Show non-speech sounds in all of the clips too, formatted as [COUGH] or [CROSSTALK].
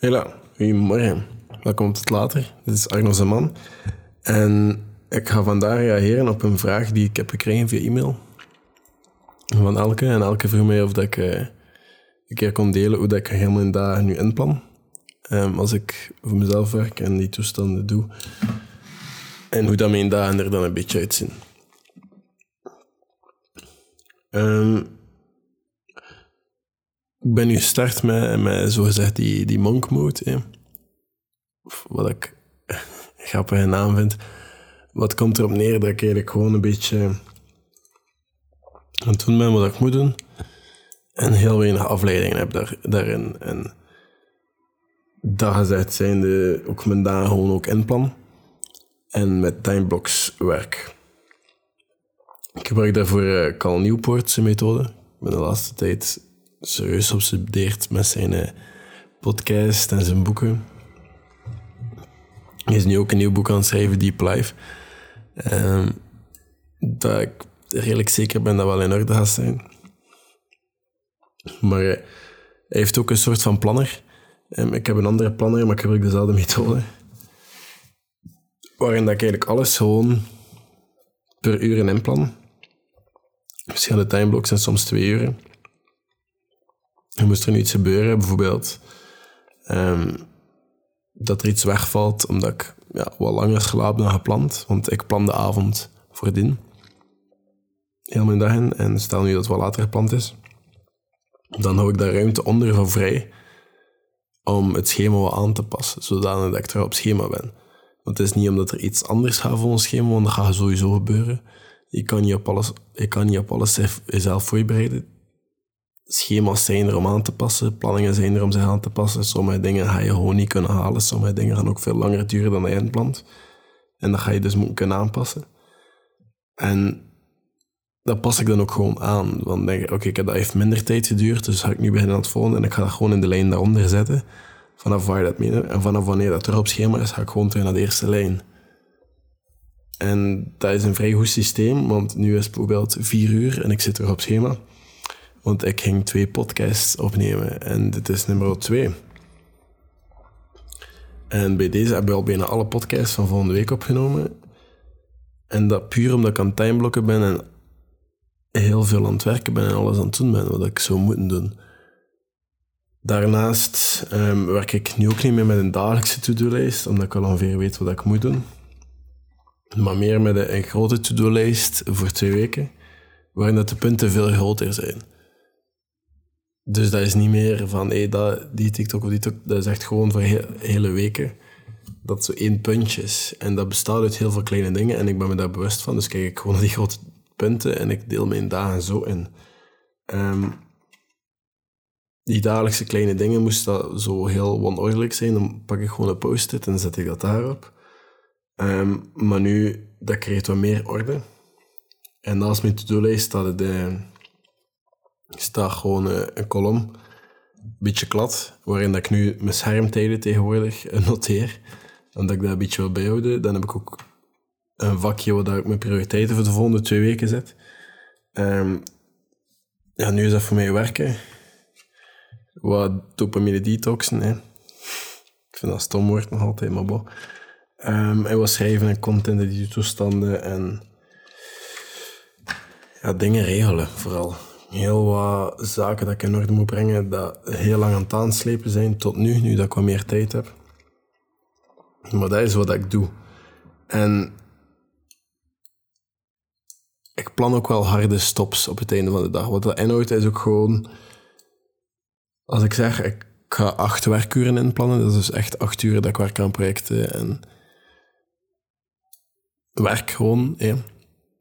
Hela, goedemorgen. Welkom tot later. Dit is Arno Zeman. En ik ga vandaag reageren op een vraag die ik heb gekregen via e-mail. Van Elke. En Elke vroeg mij of dat ik eh, een keer kon delen hoe dat ik helemaal mijn dagen nu inplan. Um, als ik voor mezelf werk en die toestanden doe. En hoe dat mijn dagen er dan een beetje uitzien. Um, ik ben nu gestart met, met zogezegd die, die monk mode. Wat ik [LAUGHS] grappige naam vind. Wat komt erop neer dat ik eigenlijk gewoon een beetje aan het doen ben wat ik moet doen. En heel weinig afleidingen heb daar, daarin. En dat gezegd zijnde ook mijn dagen gewoon ook inplan. En met timeblocks werk. Ik gebruik daarvoor uh, Cal Newport's methode. Ik ben de laatste tijd serieus obsedeerd met zijn uh, podcast en zijn boeken. Hij is nu ook een nieuw boek aan het schrijven, Deep Life. Um, dat ik redelijk zeker ben dat wel in orde gaat zijn. Maar uh, hij heeft ook een soort van planner. Um, ik heb een andere planner, maar ik gebruik dezelfde methode. Waarin dat ik eigenlijk alles gewoon per uur in inplan. Verschillende timeblocks zijn soms twee uren. Moest er nu iets gebeuren, bijvoorbeeld um, dat er iets wegvalt omdat ik ja, wat langer slaap dan gepland, want ik plan de avond voordien. Heel mijn dag in. En stel nu dat het wat later gepland is, dan hou ik daar ruimte onder van vrij om het schema wat aan te passen, zodat ik er op schema ben. Want het is niet omdat er iets anders gaat volgens schema, want dat gaat sowieso gebeuren. Je kan niet op alles, je kan niet op alles jezelf voorbereiden schema's zijn er om aan te passen, planningen zijn er om zich aan te passen. Sommige dingen ga je gewoon niet kunnen halen, sommige dingen gaan ook veel langer duren dan je inplant. En dat ga je dus moeten kunnen aanpassen. En dat pas ik dan ook gewoon aan. Want denk ik, oké, dat heeft minder tijd geduurd, dus ga ik nu beginnen aan het volgen en ik ga dat gewoon in de lijn daaronder zetten. Vanaf waar dat meen. En vanaf wanneer dat er op schema is, ga ik gewoon terug naar de eerste lijn. En dat is een vrij goed systeem, want nu is het bijvoorbeeld vier uur en ik zit er op schema. Want ik ging twee podcasts opnemen en dit is nummer twee. En bij deze hebben we al bijna alle podcasts van volgende week opgenomen. En dat puur omdat ik aan timeblokken ben en heel veel aan het werken ben en alles aan het doen ben wat ik zou moeten doen. Daarnaast um, werk ik nu ook niet meer met een dagelijkse to-do-lijst, omdat ik al ongeveer weet wat ik moet doen. Maar meer met een, een grote to-do-lijst voor twee weken, waarin dat de punten veel groter zijn. Dus dat is niet meer van hey, dat, die TikTok of die TikTok. Dat is echt gewoon voor hele weken. Dat zo één puntje is. En dat bestaat uit heel veel kleine dingen. En ik ben me daar bewust van. Dus kijk ik gewoon naar die grote punten en ik deel mijn dagen zo in. Um, die dagelijkse kleine dingen moesten dat zo heel wanordelijk zijn. Dan pak ik gewoon een post-it en zet ik dat daarop. Um, maar nu, dat krijgt wat meer orde. En naast mijn to-do-lijst staat de staat gewoon uh, een kolom, een beetje klad, waarin dat ik nu mijn schermtijden tegenwoordig uh, noteer. Omdat ik dat een beetje wil bijhouden. Dan heb ik ook een vakje waar ik mijn prioriteiten voor de volgende twee weken zet. Um, ja, nu is dat voor mij werken. Wat dopamine detoxen, hè. Ik vind dat stom woord nog altijd, maar bon. Um, en wat schrijven en content in die toestanden en ja, dingen regelen, vooral heel wat zaken dat ik in orde moet brengen, dat heel lang aan het aanslepen zijn tot nu, nu dat ik wat meer tijd heb. Maar dat is wat ik doe. En ik plan ook wel harde stops op het einde van de dag. Wat dat inhoudt is ook gewoon, als ik zeg, ik ga acht werkuren inplannen, dat is dus echt acht uur dat ik werk aan projecten en werk gewoon. Ja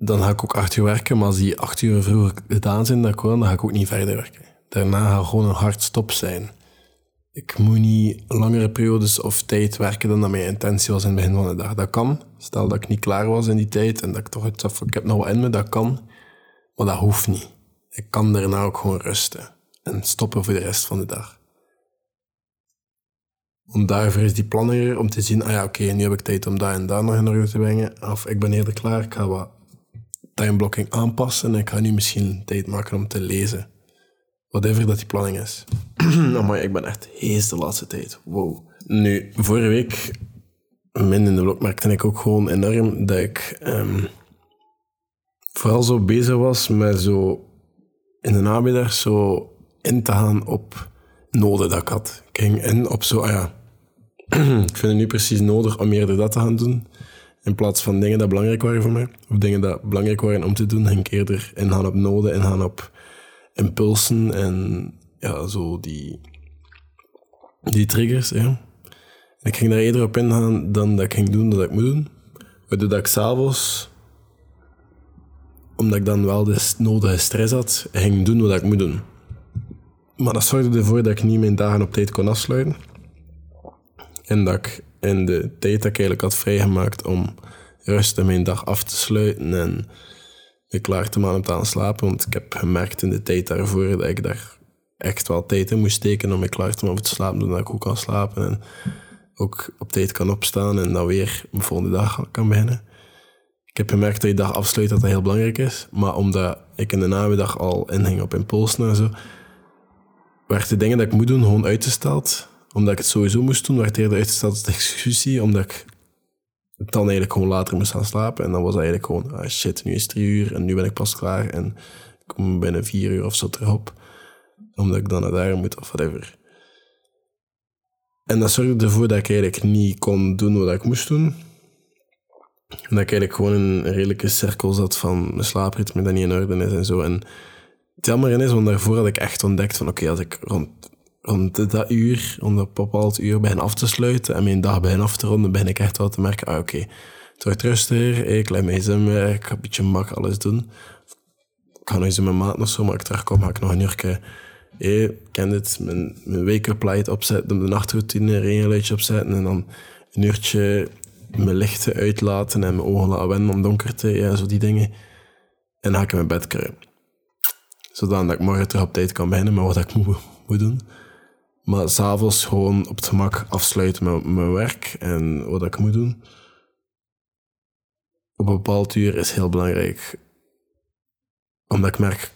dan ga ik ook acht uur werken. Maar als die acht uur vroeger gedaan zijn, dan ga ik ook niet verder werken. Daarna gaat gewoon een hard stop zijn. Ik moet niet langere periodes of tijd werken dan dat mijn intentie was in het begin van de dag. Dat kan. Stel dat ik niet klaar was in die tijd en dat ik toch het af, ik heb nog wat in me, dat kan. Maar dat hoeft niet. Ik kan daarna ook gewoon rusten en stoppen voor de rest van de dag. Om daarvoor is die planner om te zien, ah ja, oké, nu heb ik tijd om daar en daar nog in orde te brengen. Of ik ben eerder klaar, ik ga wat timeblocking aanpassen en ik ga nu misschien tijd maken om te lezen. whatever dat die planning is. [CLEARS THROAT] maar ik ben echt hees de laatste tijd. Wow. Nu, vorige week, min in de blok, merkte ik ook gewoon enorm dat ik ehm, vooral zo bezig was met zo in de namiddag zo in te gaan op noden dat ik had. Ik ging in op zo, ah ja, [CLEARS THROAT] ik vind het nu precies nodig om eerder dat te gaan doen. In plaats van dingen dat belangrijk waren voor mij, of dingen dat belangrijk waren om te doen, ging ik eerder ingaan op noden, ingaan op impulsen en ja, zo die, die triggers. Ja. Ik ging daar eerder op ingaan dan dat ik ging doen dat ik moet doen. Waardoor dat ik s'avonds, omdat ik dan wel de nodige stress had, ging doen wat ik moet doen. Maar dat zorgde ervoor dat ik niet mijn dagen op tijd kon afsluiten. En dat ik in de tijd dat ik eigenlijk had vrijgemaakt om rustig mijn dag af te sluiten en me klaar te maken om te gaan slapen. Want ik heb gemerkt in de tijd daarvoor dat ik daar echt wel tijd in moest steken om me klaar te maken om te slapen, zodat ik ook kan slapen en ook op tijd kan opstaan en dan weer mijn volgende dag kan beginnen. Ik heb gemerkt dat je dag afsluit dat dat heel belangrijk is, maar omdat ik in de namiddag al inging op impulsen en zo, werd de dingen dat ik moet doen gewoon uitgesteld. Omdat ik het sowieso moest doen, werd eerder uitgesteld als discussie, omdat ik dan eigenlijk gewoon later moest gaan slapen. En dan was eigenlijk gewoon, ah shit, nu is het drie uur en nu ben ik pas klaar. En ik kom binnen vier uur of zo terug op. Omdat ik dan naar daar moet of whatever. En dat zorgde ervoor dat ik eigenlijk niet kon doen wat ik moest doen. En dat ik eigenlijk gewoon in een redelijke cirkel zat van mijn slaapritme dat niet in orde is en zo. En het jammer is, want daarvoor had ik echt ontdekt van oké, als ik rond, rond dat uur, rond dat bepaald uur begin af te sluiten en mijn dag begin af te ronden, begin ik echt wel te merken, ah oké, het wordt rustiger, ik leg mijn zin weer, ik ga een beetje mak alles doen. Ik ga nog eens in mijn maat of zo, maar ik terugkom, ga ik nog een uurtje hey, ik ken dit, mijn, mijn wake-up light opzetten, de nachtroutine, regenluidje opzetten en dan een uurtje mijn lichten uitlaten en mijn ogen laten wennen om donkerte, ja, zo die dingen. En dan ga ik in mijn bed kruipen zodat ik morgen terug op tijd kan beginnen met wat ik moet, moet doen. Maar s'avonds gewoon op het gemak afsluiten met mijn werk en wat ik moet doen. Op een bepaald uur is heel belangrijk. Omdat ik merk,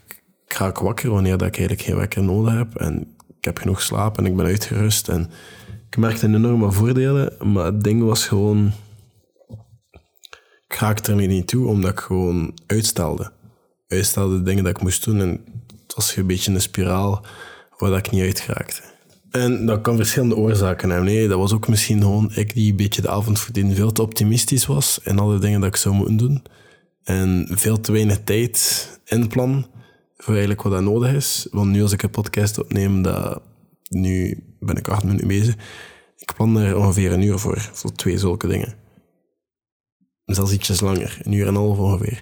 ik ga wakker wanneer dat ik eigenlijk geen wekker nodig heb. En ik heb genoeg slaap en ik ben uitgerust. En ik merkte enorme voordelen, maar het ding was gewoon... Ik raakte er niet toe, omdat ik gewoon uitstelde uitstelde dingen dat ik moest doen. En het was een beetje een spiraal waar ik niet uit geraakte. En dat kan verschillende oorzaken hebben. Nee, dat was ook misschien gewoon ik die een beetje de avond voordien veel te optimistisch was in alle dingen dat ik zou moeten doen. En veel te weinig tijd inplan voor eigenlijk wat dat nodig is. Want nu als ik een podcast opneem, dat, nu ben ik acht minuten bezig. Ik plan er ongeveer een uur voor, voor twee zulke dingen. Zelfs ietsjes langer, een uur en een half ongeveer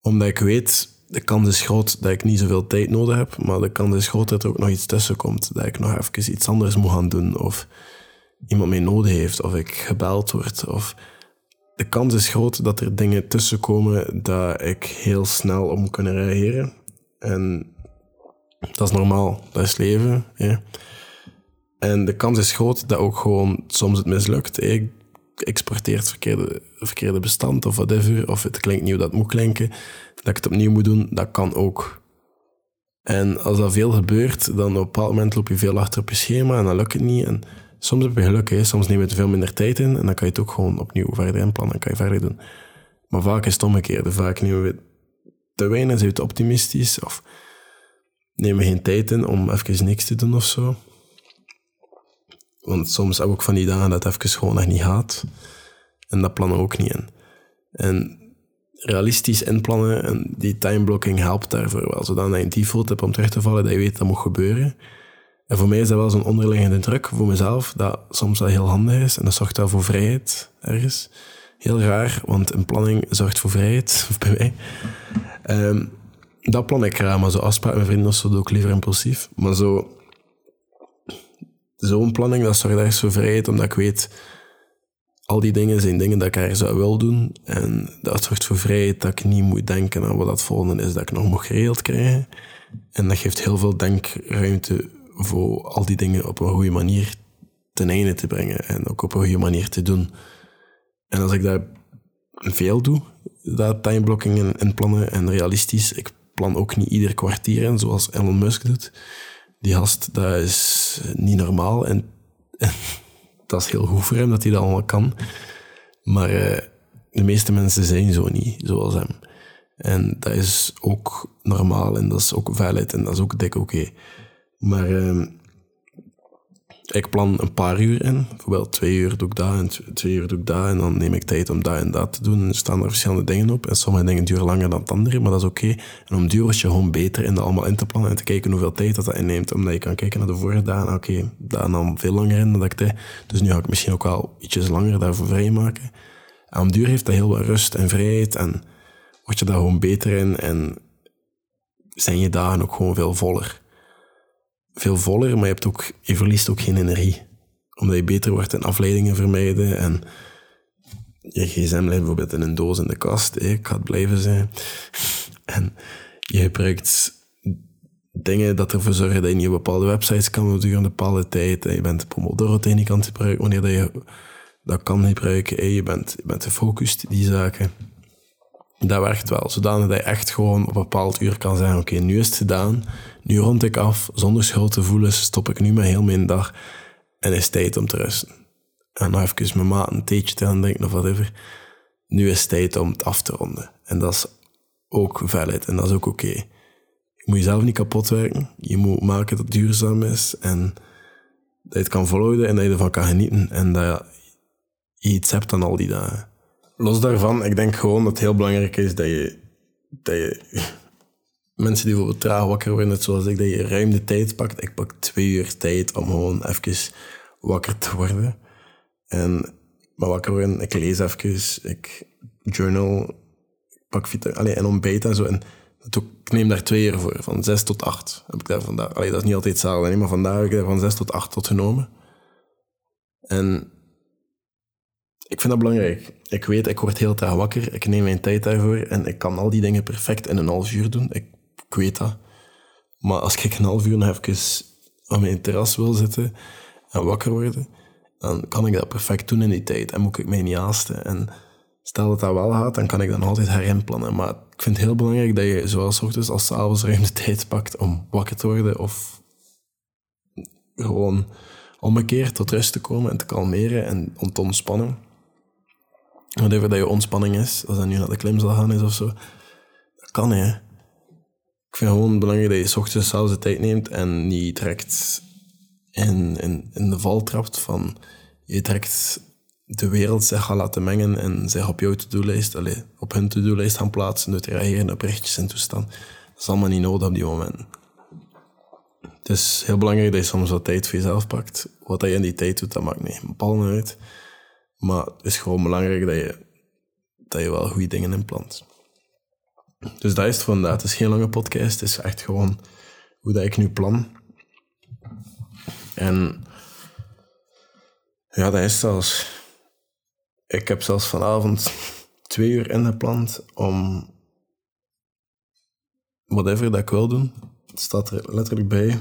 omdat ik weet, de kans is groot dat ik niet zoveel tijd nodig heb, maar de kans is groot dat er ook nog iets tussen komt. Dat ik nog even iets anders moet gaan doen, of iemand mij nodig heeft, of ik gebeld word. Of de kans is groot dat er dingen tussenkomen dat ik heel snel op moet kunnen reageren. En dat is normaal, dat is leven. En de kans is groot dat ook gewoon soms het mislukt. Ik exporteert verkeerde, verkeerde bestand of whatever, of het klinkt nieuw dat moet klinken, dat ik het opnieuw moet doen, dat kan ook. En als dat veel gebeurt, dan op een bepaald moment loop je veel achter op je schema en dan lukt het niet. En soms heb je geluk, hè. soms neem je er veel minder tijd in en dan kan je het ook gewoon opnieuw verder inplannen en kan je verder doen. Maar vaak is het omgekeerd. Vaak nemen we te weinig, zijn we te optimistisch of nemen we geen tijd in om even niks te doen of zo. Want soms heb ik ook van die dagen dat het even gewoon echt niet gaat. En dat plannen ook niet in. En realistisch inplannen en die timeblocking helpt daarvoor wel. Zodat je een default hebt om terug te vallen, dat je weet dat moet gebeuren. En voor mij is dat wel zo'n onderliggende druk voor mezelf, dat soms wel heel handig is. En dat zorgt wel voor vrijheid ergens. Heel raar, want een planning zorgt voor vrijheid, [LAUGHS] bij mij. Um, dat plan ik graag, maar zo afspraken met vrienden of zo doe ik liever impulsief. Maar zo zo'n planning, dat zorgt ergens voor vrijheid, omdat ik weet, al die dingen zijn dingen dat ik ergens zou wil doen. En dat zorgt voor vrijheid dat ik niet moet denken aan wat dat volgende is dat ik nog moet geregeld krijgen. En dat geeft heel veel denkruimte voor al die dingen op een goede manier ten einde te brengen en ook op een goede manier te doen. En als ik dat veel doe, dat timeblocking en, en plannen en realistisch, ik plan ook niet ieder kwartier in, zoals Elon Musk doet. Die gast, dat is niet normaal. En, [LAUGHS] dat is heel goed voor hem dat hij dat allemaal kan. Maar uh, de meeste mensen zijn zo niet, zoals hem. En dat is ook normaal en dat is ook valid en dat is ook dik oké. Maar uh, ik plan een paar uur in. Bijvoorbeeld twee uur doe ik dat en twee uur doe ik dat. En dan neem ik tijd om dat en dat te doen. En er staan er verschillende dingen op. En sommige dingen duren langer dan andere, maar dat is oké. En om duur was je gewoon beter in dat allemaal in te plannen en te kijken hoeveel tijd dat, dat inneemt. Omdat je kan kijken naar de vorige dagen. Oké, okay, daar dan veel langer in dan ik deed. Dus nu ga ik misschien ook wel ietsjes langer daarvoor vrijmaken. En om duur heeft dat heel wat rust en vrijheid. En word je daar gewoon beter in. En zijn je dagen ook gewoon veel voller veel voller, maar je, hebt ook, je verliest ook geen energie. Omdat je beter wordt in afleidingen vermijden en je gsm ligt bijvoorbeeld in een doos in de kast. Ik ga het blijven zijn. En je gebruikt dingen dat ervoor zorgen dat je niet bepaalde websites kan doen een bepaalde tijd. Je bent Pomodoro niet kan gebruiken wanneer dat je dat kan gebruiken. Je bent, je bent gefocust, die zaken. Dat werkt wel, zodanig dat je echt gewoon op een bepaald uur kan zeggen, oké, nu is het gedaan, nu rond ik af, zonder schuld te voelen, stop ik nu met heel mijn dag en is tijd om te rusten. En nog even mijn maat een theetje te gaan drinken of whatever. Nu is het tijd om het af te ronden. En dat is ook valid en dat is ook oké. Je moet jezelf niet kapot werken. Je moet maken dat het duurzaam is en dat je het kan volhouden en dat je ervan kan genieten en dat je iets hebt aan al die dagen los daarvan, ik denk gewoon dat het heel belangrijk is dat je, dat je [LAUGHS] mensen die bijvoorbeeld traag wakker worden, net zoals ik, dat je ruim de tijd pakt. Ik pak twee uur tijd om gewoon even wakker te worden. En maar wakker worden, ik lees even, ik journal, ik pak vita, allee, en ontbijt en zo. En ik neem daar twee uur voor, van zes tot acht heb ik daar vandaag. Allee, dat is niet altijd hetzelfde, maar vandaag heb ik daar van zes tot acht tot genomen. En ik vind dat belangrijk. Ik weet, ik word heel traag wakker. Ik neem mijn tijd daarvoor en ik kan al die dingen perfect in een half uur doen. Ik, weet dat. Maar als ik een half uur nog even op mijn terras wil zitten en wakker worden, dan kan ik dat perfect doen in die tijd. En moet ik mij niet haasten. En stel dat dat wel gaat, dan kan ik dan altijd herinplannen. Maar ik vind het heel belangrijk dat je zowel s ochtends als s avonds ruim de tijd pakt om wakker te worden of gewoon omgekeerd tot rust te komen en te kalmeren en om te ontspannen. Whatever dat je ontspanning is, als dat nu naar de klim zal gaan is of zo. Dat kan, hè. Ik vind gewoon belangrijk dat je s ochtends zelfs de tijd neemt en niet direct in, in, in de val trapt van je direct de wereld zich gaat laten mengen en zich op jouw to-do-lijst, op hun to-do-lijst gaan plaatsen door te reageren op berichtjes en toestand. Dat is allemaal niet nodig op die moment. Het is heel belangrijk dat je soms wat tijd voor jezelf pakt. Wat je in die tijd doet, dat maakt niet een bal uit. Maar het is gewoon belangrijk dat je, dat je wel goede dingen inplant. Dus dat is het vandaag. Het is geen lange podcast. Het is echt gewoon hoe dat ik nu plan. En ja, dat is zelfs... Ik heb zelfs vanavond twee uur ingepland om whatever dat ik wil doen. Het staat er letterlijk bij.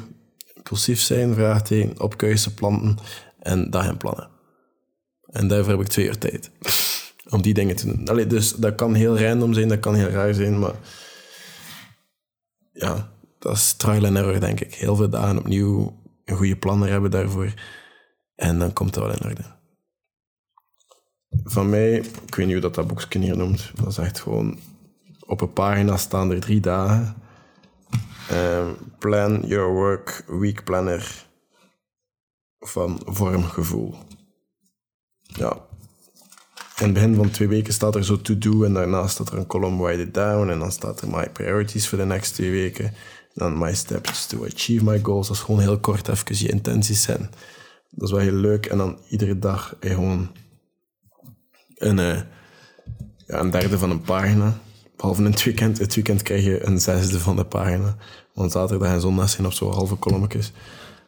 Impulsief zijn, vraagteken, opkuisen, planten en dag plannen. En daarvoor heb ik twee uur tijd. Om die dingen te doen. Dus dat kan heel random zijn, dat kan heel raar zijn, maar... Ja, dat is trial and error, denk ik. Heel veel dagen opnieuw een goede planner hebben daarvoor. En dan komt het wel in orde. Van mij, ik weet niet hoe dat, dat boekje hier noemt. Dat is echt gewoon... Op een pagina staan er drie dagen. Um, plan your work week planner van vormgevoel ja, in het begin van twee weken staat er zo to do en daarna staat er een column write it down en dan staat er my priorities voor de next twee weken. Dan my steps to achieve my goals. Dat is gewoon heel kort even je intenties zijn. Dat is wel heel leuk. En dan iedere dag gewoon een, uh, ja, een derde van een pagina. Behalve in het weekend. Het weekend krijg je een zesde van de pagina. Want zaterdag en zondag zijn op zo halve kolommetjes.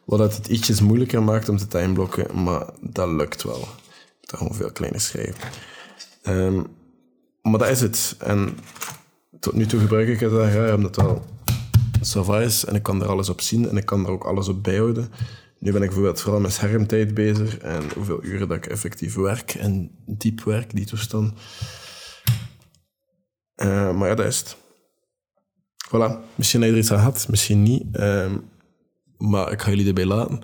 Wat het ietsjes moeilijker maakt om te timeblokken, maar dat lukt wel dat gewoon veel kleiner schrijven. Um, maar dat is het. En tot nu toe gebruik ik het daar, ja, omdat het wel sava is en ik kan er alles op zien en ik kan er ook alles op bijhouden. Nu ben ik bijvoorbeeld vooral met schermtijd bezig en hoeveel uren dat ik effectief werk en diep werk, die toestand. Uh, maar ja, dat is het. Voilà. Misschien heb je er iets aan gehad, misschien niet. Ehm, maar ik ga jullie erbij laten.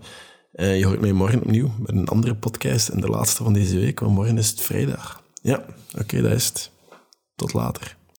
Eh, je hoort mij morgen opnieuw met een andere podcast. En de laatste van deze week, want morgen is het vrijdag. Ja, oké, dat is het. Tot later.